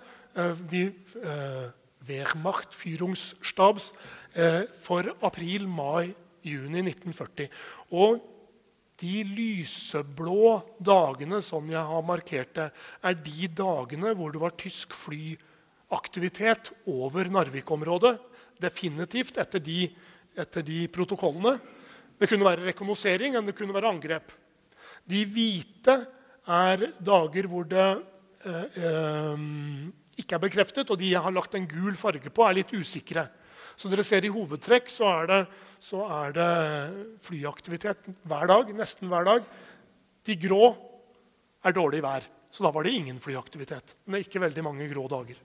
de eh, Wehrmacht Führungsstabs, eh, for april, mai, juni 1940. Og de lyseblå dagene som jeg har markert det, er de dagene hvor det var tysk flyaktivitet over Narvik-området. Definitivt etter de, etter de protokollene. Det kunne være rekognosering eller det kunne være angrep. De hvite er dager hvor det eh, eh, ikke er bekreftet, og de jeg har lagt en gul farge på, er litt usikre. Så dere ser I hovedtrekk så er, det, så er det flyaktivitet hver dag, nesten hver dag. De grå er dårlig vær, så da var det ingen flyaktivitet. Men det er ikke veldig mange grå dager.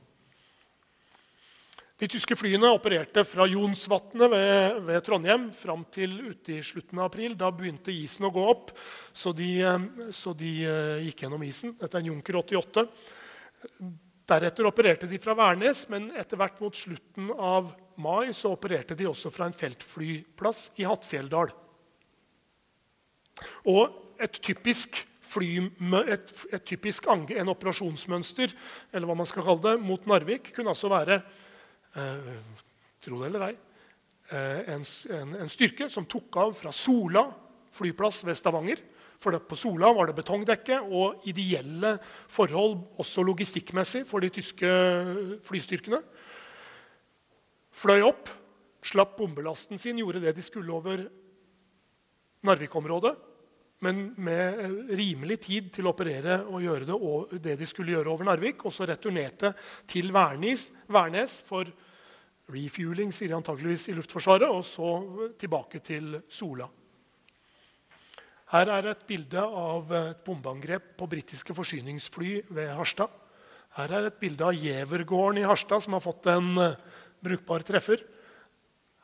De tyske flyene opererte fra Jonsvatnet ved, ved, Trondheim fram til ute i slutten av april. Da begynte isen å gå opp, så de, så de uh, gikk gjennom isen. Dette er en Junker 88. Deretter opererte de fra Værnes, men etter hvert mot slutten av mai så opererte de også fra en feltflyplass i Hattfjelldal. Og et typisk, fly, et, et typisk en operasjonsmønster eller hva man skal kalle det, mot Narvik kunne altså være eh, tro det eller ei, eh, en, en, en, styrke som tok av fra Sola flyplass ved Stavanger. For på Sola var det betongdekke og ideelle forhold også logistikkmessig for de tyske flystyrkene. Fløy opp, slapp bombelasten sin, gjorde det de skulle over Narvik-området men med rimelig tid til å operere og gjøre det, og det de skulle gjøre over Narvik. Og så returnerte til Værnes, Værnes for refueling, sier de antakeligvis i Luftforsvaret, og så tilbake til Sola. Her er et bilde av et bombeangrep på britiske forsyningsfly ved Harstad. Her er et bilde av Gjevergården i Harstad, som har fått en uh, brukbar treffer.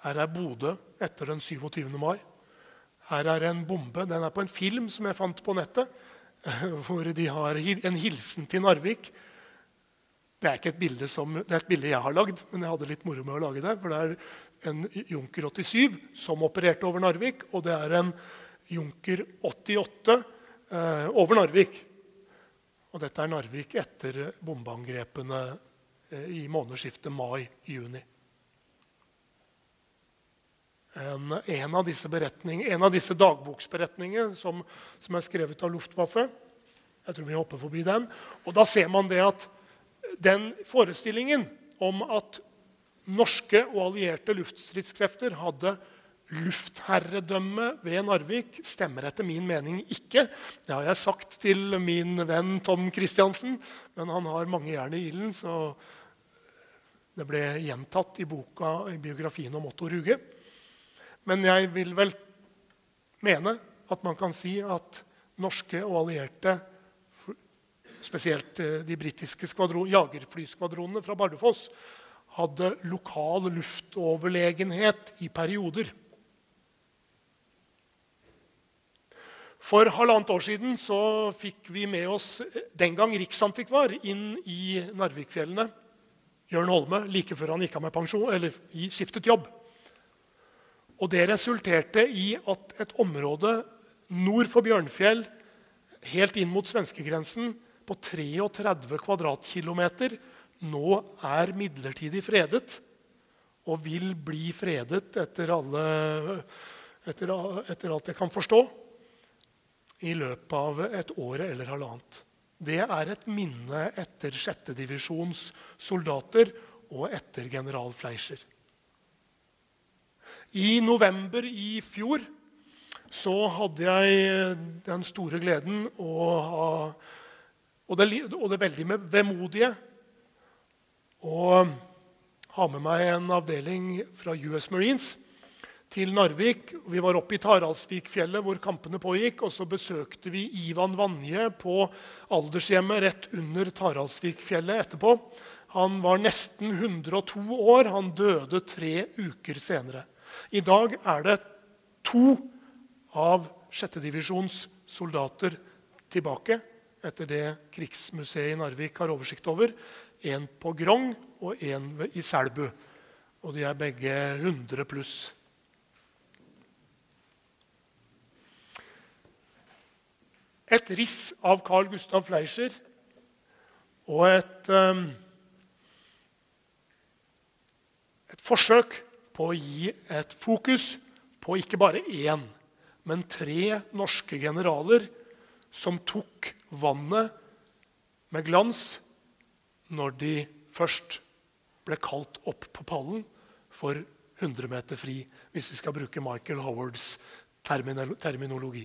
Her er Bodø etter den 27. mai. Her er en bombe. Den er på en film som jeg fant på nettet, hvor de har en hilsen til Narvik. Det er et som, det er et bilde jeg har lagd, men jeg hadde litt moro med å lage det. For det er en Junker 87 som opererte over Narvik, og det er en Junker 88 eh, over Narvik. Og dette er Narvik etter bombeangrepene i månedsskiftet mai-juni. En, en, av disse disse dagboksberetningene som, som, er skrevet av Luftwaffe. Jeg tror vi hopper forbi den. Og da ser man det at den forestillingen om at norske og allierte luftstridskrefter hadde luftherredømme ved Narvik, stemmer etter min mening ikke. Det har jeg sagt til min venn Tom Christiansen, men han har mange jern i ilden, så det ble gjentatt i boka, i biografien om Otto Ruge. Men jeg vil vel mene at man kan si at norske og allierte, spesielt eh, de britiske jagerflyskvadronene fra Bardufoss, hadde lokal luftoverlegenhet i perioder. For halvannet år siden så fikk vi med oss eh, den gang riksantikvar inn i Narvikfjellene. Jørn Holme, like før han gikk av med pensjon, eller skiftet jobb. Og det resulterte i at et område nord for Bjørnfjell, helt inn mot svenskegrensen, på 33 kvadratkilometer, nå er midlertidig fredet og vil bli fredet etter, alle, etter, etter alt jeg kan forstå, i løpet av et år eller halvannet. Det er et minne etter 6. divisjons soldater og etter general Fleischer. I november i fjor så hadde jeg den store gleden å ha Og det, og det veldig vemodige å ha med meg en avdeling fra US Marines til Narvik. Vi var oppe i Taraldsvikfjellet, hvor kampene pågikk. og Så besøkte vi Ivan Vanje på aldershjemmet rett under Taraldsvikfjellet etterpå. Han var nesten 102 år. Han døde tre uker senere. I dag er det to av 6. divisjons soldater tilbake etter det Krigsmuseet i Narvik har oversikt over. En på Grong og en i Selbu. Og de er begge 100 pluss. Et riss av Carl Gustav Fleischer og et, um, et forsøk på å gi et fokus på ikke bare én, men tre norske generaler som tok vannet med glans når de først ble kalt opp på pallen for 100 meter fri, hvis vi skal bruke Michael Howards terminologi.